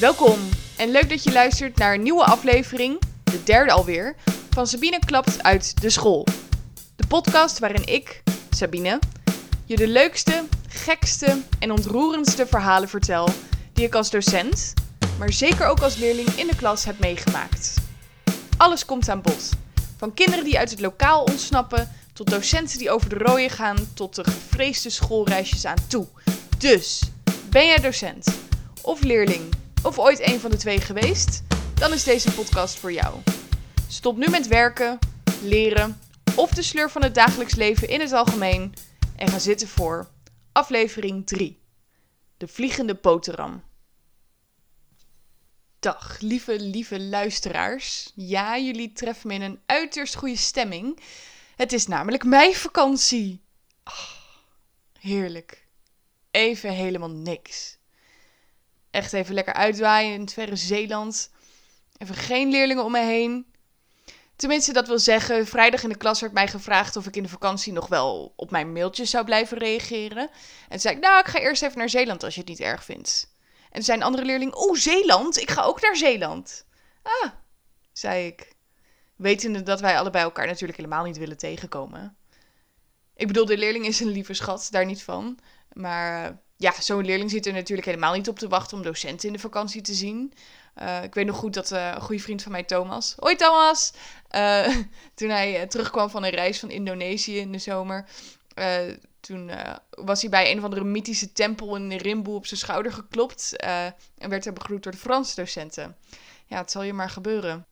Welkom en leuk dat je luistert naar een nieuwe aflevering, de derde alweer, van Sabine Klapt uit de school. De podcast waarin ik, Sabine, je de leukste, gekste en ontroerendste verhalen vertel die ik als docent, maar zeker ook als leerling in de klas heb meegemaakt. Alles komt aan bod. Van kinderen die uit het lokaal ontsnappen, tot docenten die over de rooien gaan, tot de gevreesde schoolreisjes aan toe. Dus, ben jij docent of leerling of ooit een van de twee geweest? Dan is deze podcast voor jou. Stop nu met werken, leren of de sleur van het dagelijks leven in het algemeen en ga zitten voor aflevering 3. De vliegende boterham. Dag, lieve, lieve luisteraars. Ja, jullie treffen me in een uiterst goede stemming. Het is namelijk meivakantie. Oh, heerlijk. Even helemaal niks. Echt even lekker uitwaaien in het verre Zeeland. Even geen leerlingen om me heen. Tenminste, dat wil zeggen, vrijdag in de klas werd mij gevraagd of ik in de vakantie nog wel op mijn mailtjes zou blijven reageren. En toen zei ik, nou, ik ga eerst even naar Zeeland als je het niet erg vindt. En een andere leerling, oh, Zeeland? Ik ga ook naar Zeeland. Ah, zei ik. Wetende dat wij allebei elkaar natuurlijk helemaal niet willen tegenkomen. Ik bedoel, de leerling is een lieve schat, daar niet van. Maar ja, zo'n leerling zit er natuurlijk helemaal niet op te wachten om docenten in de vakantie te zien. Uh, ik weet nog goed dat uh, een goede vriend van mij, Thomas. Hoi Thomas! toen hij terugkwam van een reis van Indonesië in de zomer. toen was hij bij een of andere mythische tempel in Rimboe op zijn schouder geklopt. en werd hij begroet door de Franse docenten. Ja, het zal je maar gebeuren.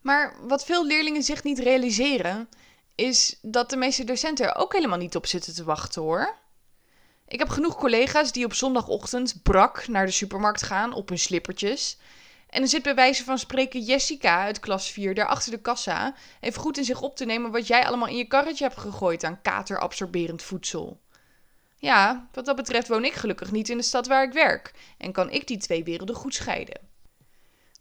Maar wat veel leerlingen zich niet realiseren, is dat de meeste docenten er ook helemaal niet op zitten te wachten hoor. Ik heb genoeg collega's die op zondagochtend brak naar de supermarkt gaan op hun slippertjes. En dan zit bij wijze van spreken Jessica uit klas 4 daar achter de kassa even goed in zich op te nemen wat jij allemaal in je karretje hebt gegooid aan katerabsorberend voedsel. Ja, wat dat betreft woon ik gelukkig niet in de stad waar ik werk en kan ik die twee werelden goed scheiden.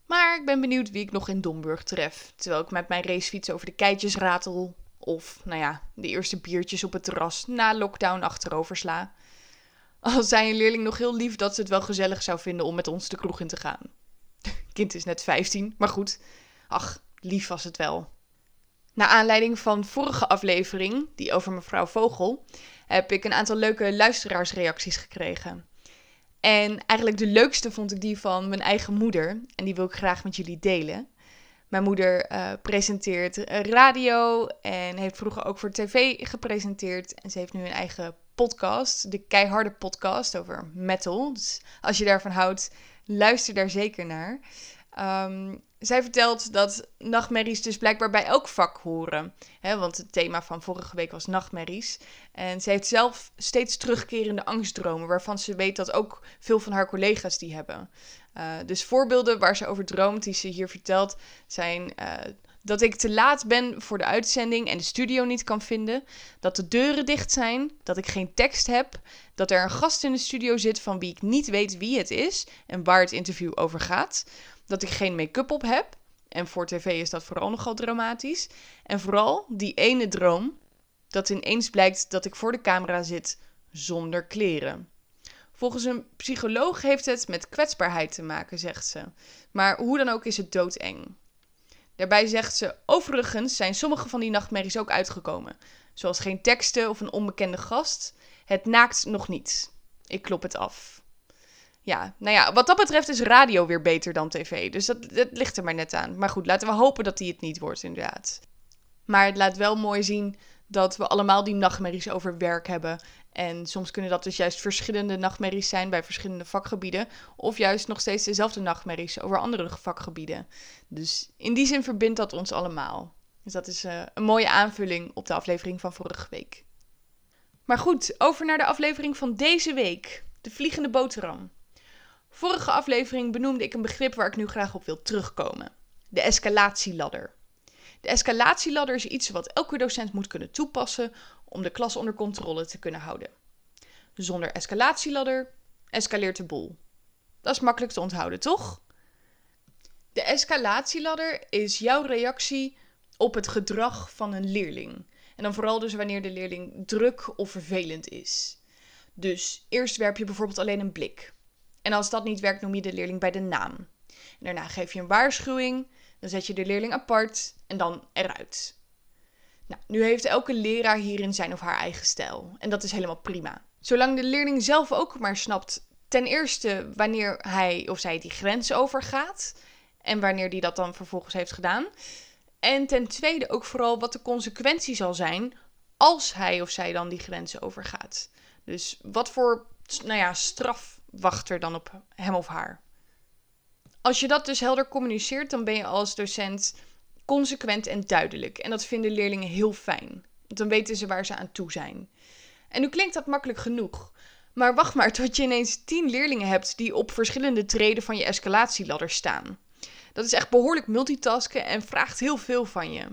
Maar ik ben benieuwd wie ik nog in Domburg tref, terwijl ik met mijn racefiets over de keitjes ratel of, nou ja, de eerste biertjes op het terras na lockdown achterover sla. Al zei een leerling nog heel lief dat ze het wel gezellig zou vinden om met ons de kroeg in te gaan. Kind is net 15, maar goed. Ach, lief was het wel. Na aanleiding van vorige aflevering, die over mevrouw Vogel, heb ik een aantal leuke luisteraarsreacties gekregen. En eigenlijk de leukste vond ik die van mijn eigen moeder. En die wil ik graag met jullie delen. Mijn moeder uh, presenteert radio en heeft vroeger ook voor tv gepresenteerd. En ze heeft nu een eigen podcast, de Keiharde Podcast over metal. Dus als je daarvan houdt, luister daar zeker naar. Um, zij vertelt dat nachtmerries dus blijkbaar bij elk vak horen. Hè, want het thema van vorige week was nachtmerries. En ze heeft zelf steeds terugkerende angstdromen, waarvan ze weet dat ook veel van haar collega's die hebben. Uh, dus voorbeelden waar ze over droomt, die ze hier vertelt, zijn uh, dat ik te laat ben voor de uitzending en de studio niet kan vinden. Dat de deuren dicht zijn. Dat ik geen tekst heb. Dat er een gast in de studio zit van wie ik niet weet wie het is en waar het interview over gaat. Dat ik geen make-up op heb. En voor tv is dat vooral nogal dramatisch. En vooral die ene droom. Dat ineens blijkt dat ik voor de camera zit zonder kleren. Volgens een psycholoog heeft het met kwetsbaarheid te maken, zegt ze. Maar hoe dan ook is het doodeng. Daarbij zegt ze: Overigens zijn sommige van die nachtmerries ook uitgekomen. Zoals geen teksten of een onbekende gast. Het naakt nog niet. Ik klop het af. Ja, nou ja, wat dat betreft is radio weer beter dan tv. Dus dat, dat ligt er maar net aan. Maar goed, laten we hopen dat die het niet wordt, inderdaad. Maar het laat wel mooi zien dat we allemaal die nachtmerries over werk hebben. En soms kunnen dat dus juist verschillende nachtmerries zijn bij verschillende vakgebieden. Of juist nog steeds dezelfde nachtmerries over andere vakgebieden. Dus in die zin verbindt dat ons allemaal. Dus dat is uh, een mooie aanvulling op de aflevering van vorige week. Maar goed, over naar de aflevering van deze week. De vliegende boterham. Vorige aflevering benoemde ik een begrip waar ik nu graag op wil terugkomen. De escalatieladder. De escalatieladder is iets wat elke docent moet kunnen toepassen om de klas onder controle te kunnen houden. Zonder escalatieladder escaleert de boel. Dat is makkelijk te onthouden, toch? De escalatieladder is jouw reactie op het gedrag van een leerling. En dan vooral dus wanneer de leerling druk of vervelend is. Dus eerst werp je bijvoorbeeld alleen een blik. En als dat niet werkt, noem je de leerling bij de naam. Daarna geef je een waarschuwing, dan zet je de leerling apart en dan eruit. Nou, nu heeft elke leraar hierin zijn of haar eigen stijl. En dat is helemaal prima. Zolang de leerling zelf ook maar snapt, ten eerste wanneer hij of zij die grens overgaat. En wanneer die dat dan vervolgens heeft gedaan. En ten tweede ook vooral wat de consequentie zal zijn als hij of zij dan die grens overgaat. Dus wat voor nou ja, straf wacht er dan op hem of haar? Als je dat dus helder communiceert, dan ben je als docent consequent en duidelijk. En dat vinden leerlingen heel fijn. Want dan weten ze waar ze aan toe zijn. En nu klinkt dat makkelijk genoeg. Maar wacht maar tot je ineens tien leerlingen hebt die op verschillende treden van je escalatieladder staan. Dat is echt behoorlijk multitasken en vraagt heel veel van je.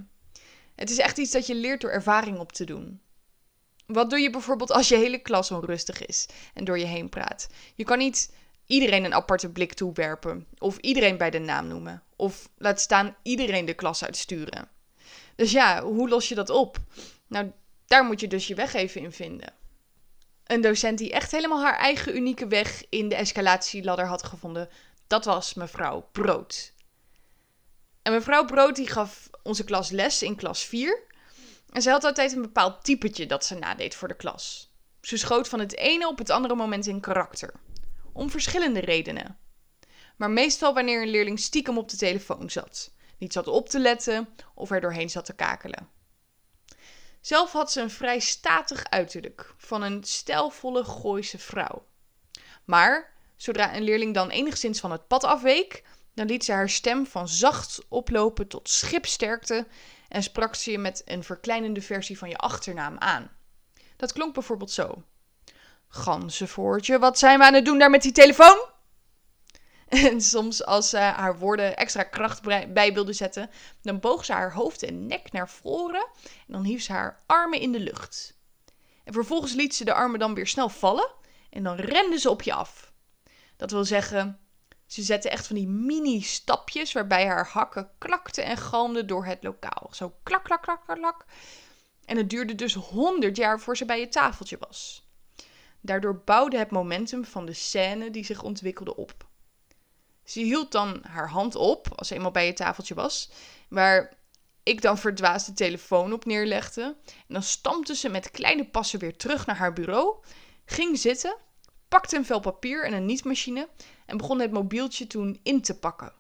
Het is echt iets dat je leert door ervaring op te doen. Wat doe je bijvoorbeeld als je hele klas onrustig is en door je heen praat? Je kan niet iedereen een aparte blik toewerpen of iedereen bij de naam noemen of laat staan iedereen de klas uitsturen. Dus ja, hoe los je dat op? Nou, daar moet je dus je weg even in vinden. Een docent die echt helemaal haar eigen unieke weg in de escalatieladder had gevonden, dat was mevrouw Brood. En mevrouw Brood die gaf onze klas les in klas 4. En ze had altijd een bepaald typetje dat ze nadeed voor de klas. Ze schoot van het ene op het andere moment in karakter. Om verschillende redenen. Maar meestal wanneer een leerling stiekem op de telefoon zat, niet zat op te letten of er doorheen zat te kakelen. Zelf had ze een vrij statig uiterlijk van een stijlvolle Gooise vrouw. Maar zodra een leerling dan enigszins van het pad afweek, dan liet ze haar stem van zacht oplopen tot schipsterkte en sprak ze je met een verkleinende versie van je achternaam aan. Dat klonk bijvoorbeeld zo. Ganzenvoortje, wat zijn we aan het doen daar met die telefoon? En soms als ze haar woorden extra kracht bij wilde zetten, dan boog ze haar hoofd en nek naar voren en dan hief ze haar armen in de lucht. En vervolgens liet ze de armen dan weer snel vallen en dan rende ze op je af. Dat wil zeggen, ze zette echt van die mini-stapjes waarbij haar hakken klakten en galmden door het lokaal. Zo klak, klak, klak, klak, klak. En het duurde dus honderd jaar voor ze bij je tafeltje was. Daardoor bouwde het momentum van de scène die zich ontwikkelde op. Ze hield dan haar hand op als ze eenmaal bij je tafeltje was, waar ik dan verdwaasd de telefoon op neerlegde. En dan stampte ze met kleine passen weer terug naar haar bureau, ging zitten, pakte een vel papier en een nietmachine en begon het mobieltje toen in te pakken.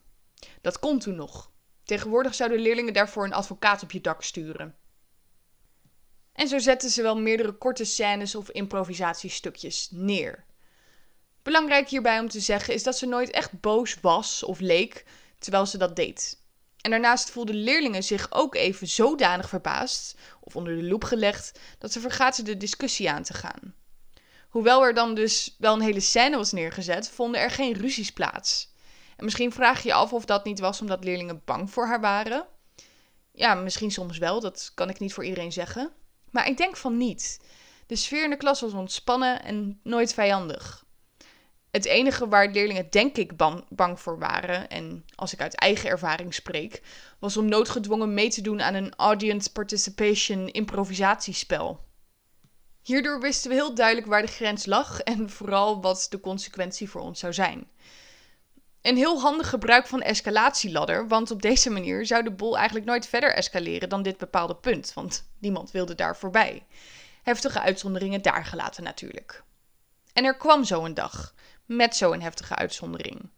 Dat kon toen nog. Tegenwoordig zouden leerlingen daarvoor een advocaat op je dak sturen. En zo zetten ze wel meerdere korte scènes of improvisatiestukjes neer. Belangrijk hierbij om te zeggen is dat ze nooit echt boos was of leek terwijl ze dat deed. En daarnaast voelden leerlingen zich ook even zodanig verbaasd of onder de loep gelegd dat ze vergaten de discussie aan te gaan. Hoewel er dan dus wel een hele scène was neergezet, vonden er geen ruzies plaats. En misschien vraag je je af of dat niet was omdat leerlingen bang voor haar waren. Ja, misschien soms wel, dat kan ik niet voor iedereen zeggen. Maar ik denk van niet. De sfeer in de klas was ontspannen en nooit vijandig. Het enige waar leerlingen denk ik bang voor waren, en als ik uit eigen ervaring spreek, was om noodgedwongen mee te doen aan een audience participation improvisatiespel. Hierdoor wisten we heel duidelijk waar de grens lag en vooral wat de consequentie voor ons zou zijn. Een heel handig gebruik van escalatieladder, want op deze manier zou de boel eigenlijk nooit verder escaleren dan dit bepaalde punt, want niemand wilde daar voorbij. Heftige uitzonderingen daar gelaten natuurlijk. En er kwam zo een dag, met zo'n heftige uitzondering.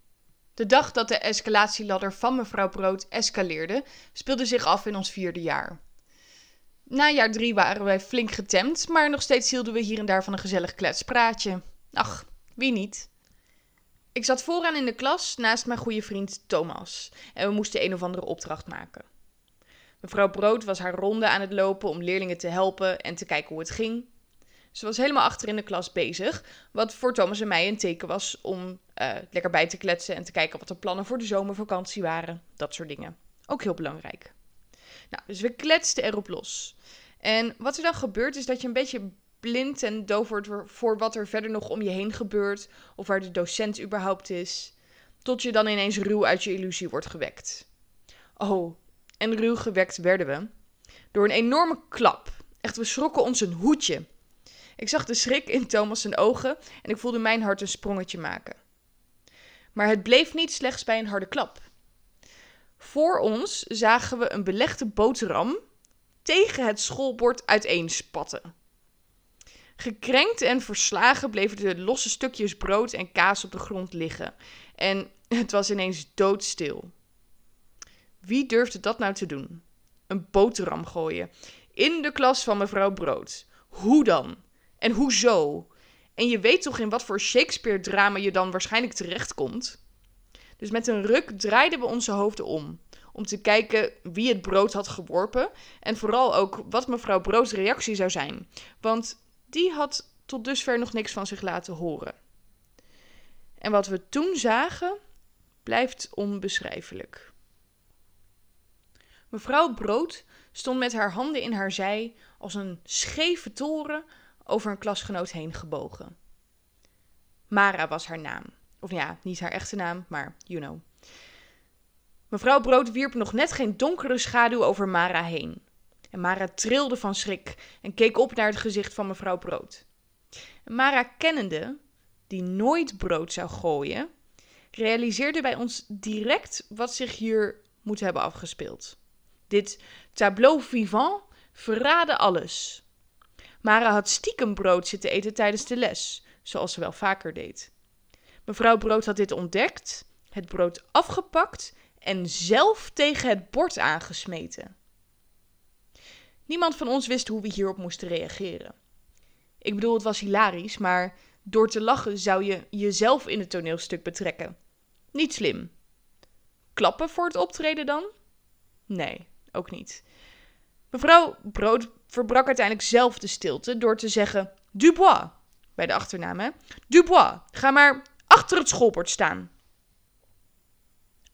De dag dat de escalatieladder van mevrouw Brood escaleerde, speelde zich af in ons vierde jaar. Na jaar drie waren wij flink getemd, maar nog steeds hielden we hier en daar van een gezellig kletspraatje. Ach, wie niet? Ik zat vooraan in de klas naast mijn goede vriend Thomas en we moesten een of andere opdracht maken. Mevrouw Brood was haar ronde aan het lopen om leerlingen te helpen en te kijken hoe het ging. Ze was helemaal achter in de klas bezig, wat voor Thomas en mij een teken was om uh, lekker bij te kletsen en te kijken wat de plannen voor de zomervakantie waren. Dat soort dingen. Ook heel belangrijk. Nou, dus we kletsten erop los. En wat er dan gebeurt is dat je een beetje blind en doof wordt voor wat er verder nog om je heen gebeurt of waar de docent überhaupt is, tot je dan ineens ruw uit je illusie wordt gewekt. Oh, en ruw gewekt werden we door een enorme klap. Echt, we schrokken ons een hoedje. Ik zag de schrik in Thomas' ogen en ik voelde mijn hart een sprongetje maken. Maar het bleef niet slechts bij een harde klap. Voor ons zagen we een belegde boterham tegen het schoolbord uiteenspatten. Gekrenkt en verslagen bleven de losse stukjes brood en kaas op de grond liggen. En het was ineens doodstil. Wie durfde dat nou te doen? Een boterham gooien. In de klas van mevrouw Brood. Hoe dan? En hoezo? En je weet toch in wat voor Shakespeare-drama je dan waarschijnlijk terechtkomt? Dus met een ruk draaiden we onze hoofden om. Om te kijken wie het brood had geworpen. En vooral ook wat mevrouw Broods reactie zou zijn. Want die had tot dusver nog niks van zich laten horen. En wat we toen zagen, blijft onbeschrijfelijk. Mevrouw Brood stond met haar handen in haar zij als een scheve toren over een klasgenoot heen gebogen. Mara was haar naam. Of ja, niet haar echte naam, maar you know. Mevrouw Brood wierp nog net geen donkere schaduw over Mara heen. En Mara trilde van schrik en keek op naar het gezicht van mevrouw Brood. Mara kennende, die nooit brood zou gooien, realiseerde bij ons direct wat zich hier moet hebben afgespeeld. Dit tableau vivant verraadde alles. Mara had stiekem brood zitten eten tijdens de les, zoals ze wel vaker deed. Mevrouw Brood had dit ontdekt, het brood afgepakt en zelf tegen het bord aangesmeten. Niemand van ons wist hoe we hierop moesten reageren. Ik bedoel, het was hilarisch, maar door te lachen zou je jezelf in het toneelstuk betrekken. Niet slim. Klappen voor het optreden dan? Nee, ook niet. Mevrouw Brood verbrak uiteindelijk zelf de stilte door te zeggen: Dubois. Bij de achternaam, hè? Dubois, ga maar achter het schoolbord staan.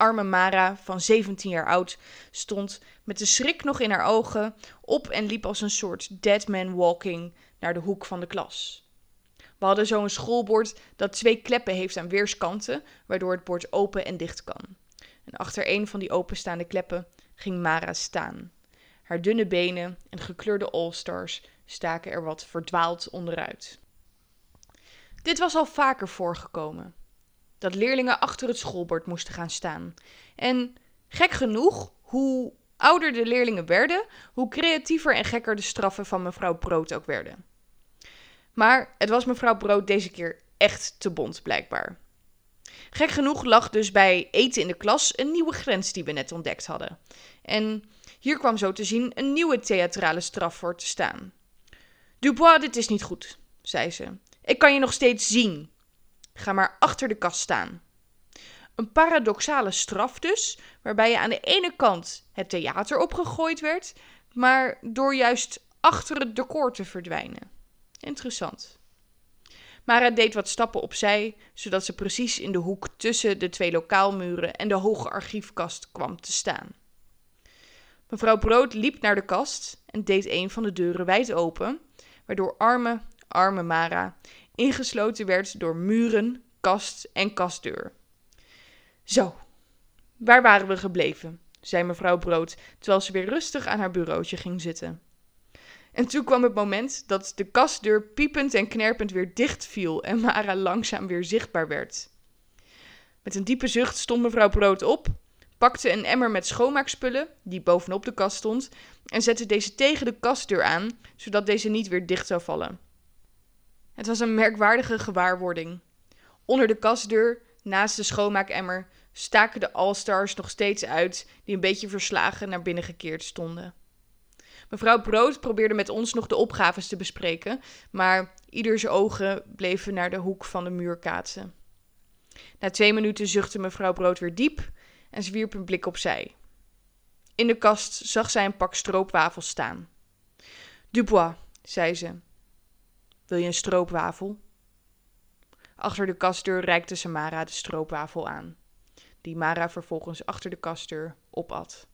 Arme Mara, van 17 jaar oud, stond met de schrik nog in haar ogen op en liep als een soort dead man walking naar de hoek van de klas. We hadden zo'n schoolbord dat twee kleppen heeft aan weerskanten, waardoor het bord open en dicht kan. En achter een van die openstaande kleppen ging Mara staan. Haar dunne benen en gekleurde all-stars staken er wat verdwaald onderuit. Dit was al vaker voorgekomen. Dat leerlingen achter het schoolbord moesten gaan staan. En gek genoeg, hoe ouder de leerlingen werden, hoe creatiever en gekker de straffen van mevrouw Brood ook werden. Maar het was mevrouw Brood deze keer echt te bond, blijkbaar. Gek genoeg lag dus bij eten in de klas een nieuwe grens die we net ontdekt hadden. En hier kwam zo te zien een nieuwe theatrale straf voor te staan. Dubois, dit is niet goed, zei ze. Ik kan je nog steeds zien. Ga maar achter de kast staan. Een paradoxale straf dus, waarbij je aan de ene kant het theater opgegooid werd, maar door juist achter het decor te verdwijnen. Interessant. Mara deed wat stappen opzij, zodat ze precies in de hoek tussen de twee lokaalmuren en de hoge archiefkast kwam te staan. Mevrouw Brood liep naar de kast en deed een van de deuren wijd open, waardoor arme, arme Mara ingesloten werd door muren, kast en kastdeur. Zo, waar waren we gebleven? zei mevrouw Brood, terwijl ze weer rustig aan haar bureautje ging zitten. En toen kwam het moment dat de kastdeur piepend en knerpend weer dicht viel en Mara langzaam weer zichtbaar werd. Met een diepe zucht stond mevrouw Brood op, pakte een emmer met schoonmaakspullen, die bovenop de kast stond, en zette deze tegen de kastdeur aan, zodat deze niet weer dicht zou vallen. Het was een merkwaardige gewaarwording. Onder de kastdeur, naast de schoonmaakemmer, staken de All-Stars nog steeds uit, die een beetje verslagen naar binnen gekeerd stonden. Mevrouw Brood probeerde met ons nog de opgaves te bespreken, maar ieders ogen bleven naar de hoek van de muur kaatsen. Na twee minuten zuchtte mevrouw Brood weer diep en ze wierp een blik opzij. In de kast zag zij een pak stroopwafels staan. Dubois, zei ze. Wil je een stroopwafel? Achter de kastdeur reikte ze Mara de stroopwafel aan, die Mara vervolgens achter de kastdeur opat.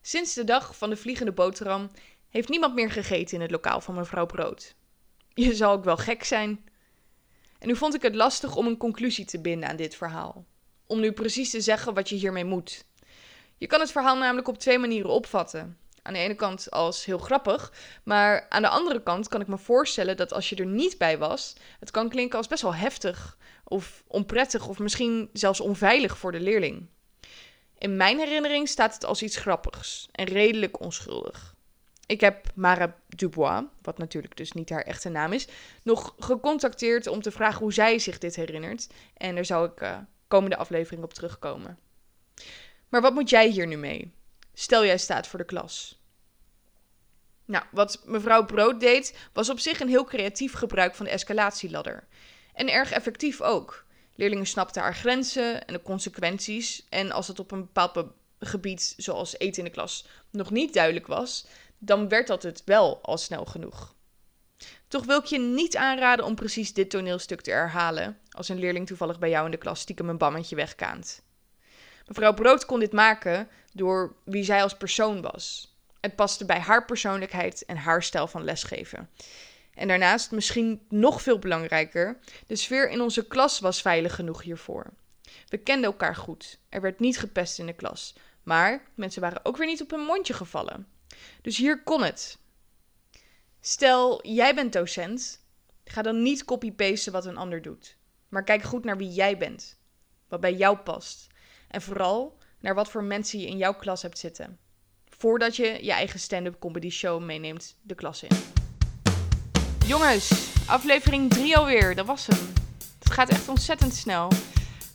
Sinds de dag van de vliegende boterham heeft niemand meer gegeten in het lokaal van mevrouw Brood. Je zal ook wel gek zijn. En nu vond ik het lastig om een conclusie te binden aan dit verhaal. Om nu precies te zeggen wat je hiermee moet. Je kan het verhaal namelijk op twee manieren opvatten. Aan de ene kant als heel grappig, maar aan de andere kant kan ik me voorstellen dat als je er niet bij was, het kan klinken als best wel heftig of onprettig of misschien zelfs onveilig voor de leerling. In mijn herinnering staat het als iets grappigs en redelijk onschuldig. Ik heb Mara Dubois, wat natuurlijk dus niet haar echte naam is, nog gecontacteerd om te vragen hoe zij zich dit herinnert. En daar zou ik uh, komende aflevering op terugkomen. Maar wat moet jij hier nu mee? Stel jij staat voor de klas. Nou, wat mevrouw Brood deed, was op zich een heel creatief gebruik van de escalatieladder. En erg effectief ook. Leerlingen snapten haar grenzen en de consequenties. En als het op een bepaald gebied, zoals eten in de klas, nog niet duidelijk was, dan werd dat het wel al snel genoeg. Toch wil ik je niet aanraden om precies dit toneelstuk te herhalen als een leerling toevallig bij jou in de klas stiekem een bammetje wegkaant. Mevrouw Brood kon dit maken door wie zij als persoon was. Het paste bij haar persoonlijkheid en haar stijl van lesgeven. En daarnaast, misschien nog veel belangrijker, de sfeer in onze klas was veilig genoeg hiervoor. We kenden elkaar goed. Er werd niet gepest in de klas. Maar mensen waren ook weer niet op hun mondje gevallen. Dus hier kon het. Stel, jij bent docent. Ga dan niet copy-pasten wat een ander doet. Maar kijk goed naar wie jij bent. Wat bij jou past. En vooral naar wat voor mensen je in jouw klas hebt zitten. Voordat je je eigen stand-up comedy show meeneemt de klas in. Jongens, aflevering 3 alweer. Dat was hem. Het gaat echt ontzettend snel.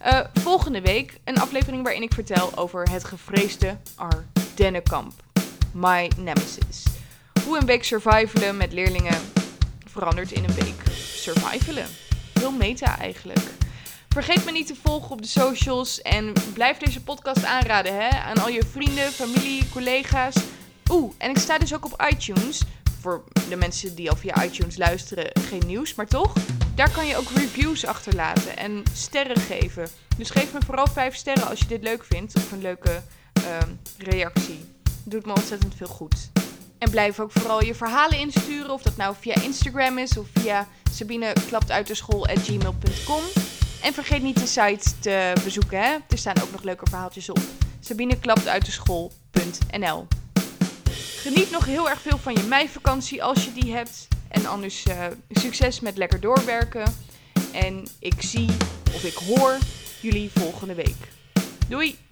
Uh, volgende week een aflevering waarin ik vertel over het gevreesde Ardennenkamp. My Nemesis. Hoe een week survivalen met leerlingen verandert in een week survivalen. Heel meta eigenlijk. Vergeet me niet te volgen op de socials en blijf deze podcast aanraden hè, aan al je vrienden, familie, collega's. Oeh, en ik sta dus ook op iTunes. Voor de mensen die al via iTunes luisteren, geen nieuws, maar toch. Daar kan je ook reviews achterlaten en sterren geven. Dus geef me vooral 5 sterren als je dit leuk vindt of een leuke uh, reactie. Doet me ontzettend veel goed. En blijf ook vooral je verhalen insturen, of dat nou via Instagram is of via sabineklaptuitdeschool.gmail.com. En vergeet niet de site te bezoeken, hè? er staan ook nog leuke verhaaltjes op. sabineklaptuitdeschool.nl Geniet nog heel erg veel van je meivakantie als je die hebt. En anders uh, succes met lekker doorwerken. En ik zie of ik hoor jullie volgende week. Doei!